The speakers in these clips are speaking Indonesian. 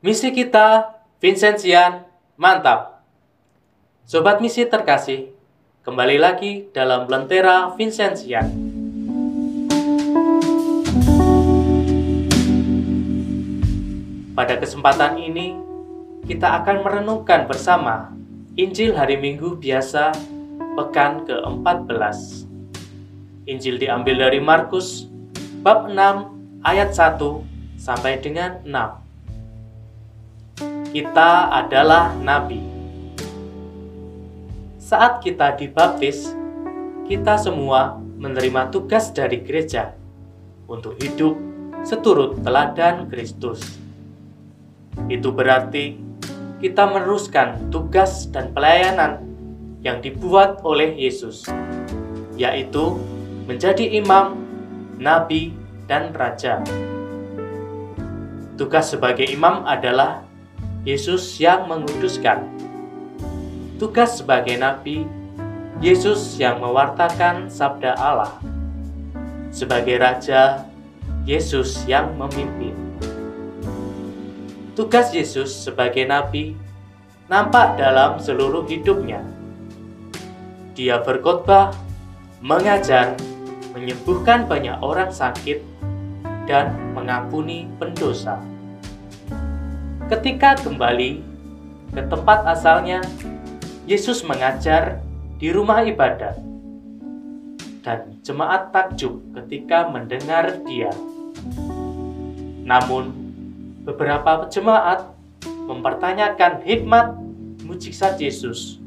Misi kita, Vincentian, mantap. Sobat misi terkasih, kembali lagi dalam Lentera Vincentian. Pada kesempatan ini, kita akan merenungkan bersama Injil hari Minggu biasa pekan ke-14. Injil diambil dari Markus bab 6 ayat 1 sampai dengan 6 kita adalah nabi. Saat kita dibaptis, kita semua menerima tugas dari gereja untuk hidup seturut teladan Kristus. Itu berarti kita meneruskan tugas dan pelayanan yang dibuat oleh Yesus, yaitu menjadi imam, nabi, dan raja. Tugas sebagai imam adalah Yesus yang menguduskan. Tugas sebagai nabi, Yesus yang mewartakan sabda Allah. Sebagai raja, Yesus yang memimpin. Tugas Yesus sebagai nabi nampak dalam seluruh hidupnya. Dia berkhotbah, mengajar, menyembuhkan banyak orang sakit, dan mengampuni pendosa. Ketika kembali ke tempat asalnya, Yesus mengajar di rumah ibadat. Dan jemaat takjub ketika mendengar dia. Namun, beberapa jemaat mempertanyakan hikmat mujizat Yesus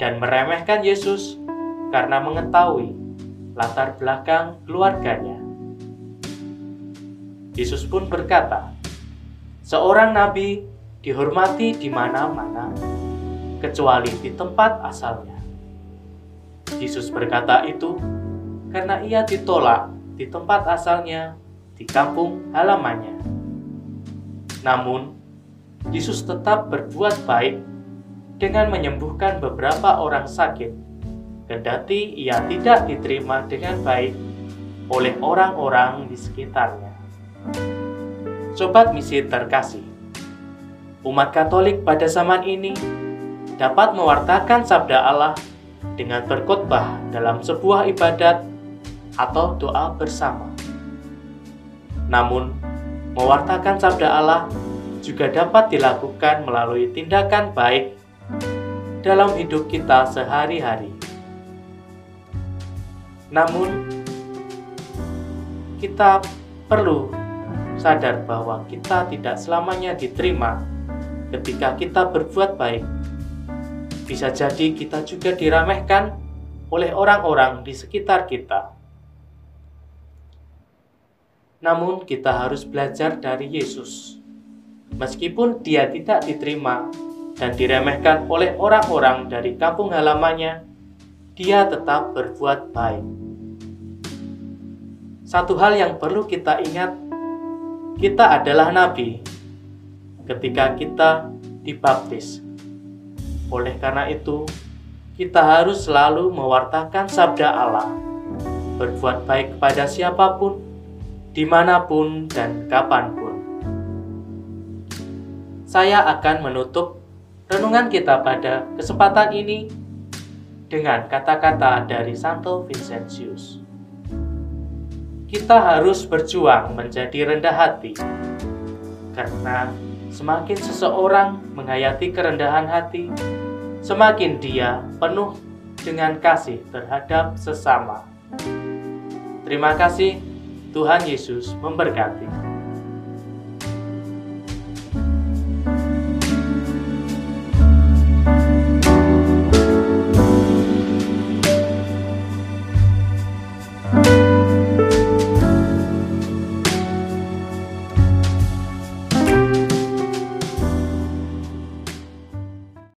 dan meremehkan Yesus karena mengetahui latar belakang keluarganya. Yesus pun berkata, Seorang nabi dihormati di mana-mana, kecuali di tempat asalnya. Yesus berkata itu karena ia ditolak di tempat asalnya di kampung halamannya. Namun, Yesus tetap berbuat baik dengan menyembuhkan beberapa orang sakit, kendati ia tidak diterima dengan baik oleh orang-orang di sekitarnya. Sobat misi terkasih, umat Katolik pada zaman ini dapat mewartakan sabda Allah dengan berkhotbah dalam sebuah ibadat atau doa bersama. Namun, mewartakan sabda Allah juga dapat dilakukan melalui tindakan baik dalam hidup kita sehari-hari. Namun, kita perlu sadar bahwa kita tidak selamanya diterima ketika kita berbuat baik. Bisa jadi kita juga diramehkan oleh orang-orang di sekitar kita. Namun, kita harus belajar dari Yesus. Meskipun dia tidak diterima dan diremehkan oleh orang-orang dari kampung halamannya, dia tetap berbuat baik. Satu hal yang perlu kita ingat kita adalah nabi ketika kita dibaptis. Oleh karena itu, kita harus selalu mewartakan sabda Allah, berbuat baik kepada siapa pun, di mana pun, dan kapan pun. Saya akan menutup renungan kita pada kesempatan ini dengan kata-kata dari Santo Vincentius kita harus berjuang menjadi rendah hati. Karena semakin seseorang menghayati kerendahan hati, semakin dia penuh dengan kasih terhadap sesama. Terima kasih, Tuhan Yesus memberkati.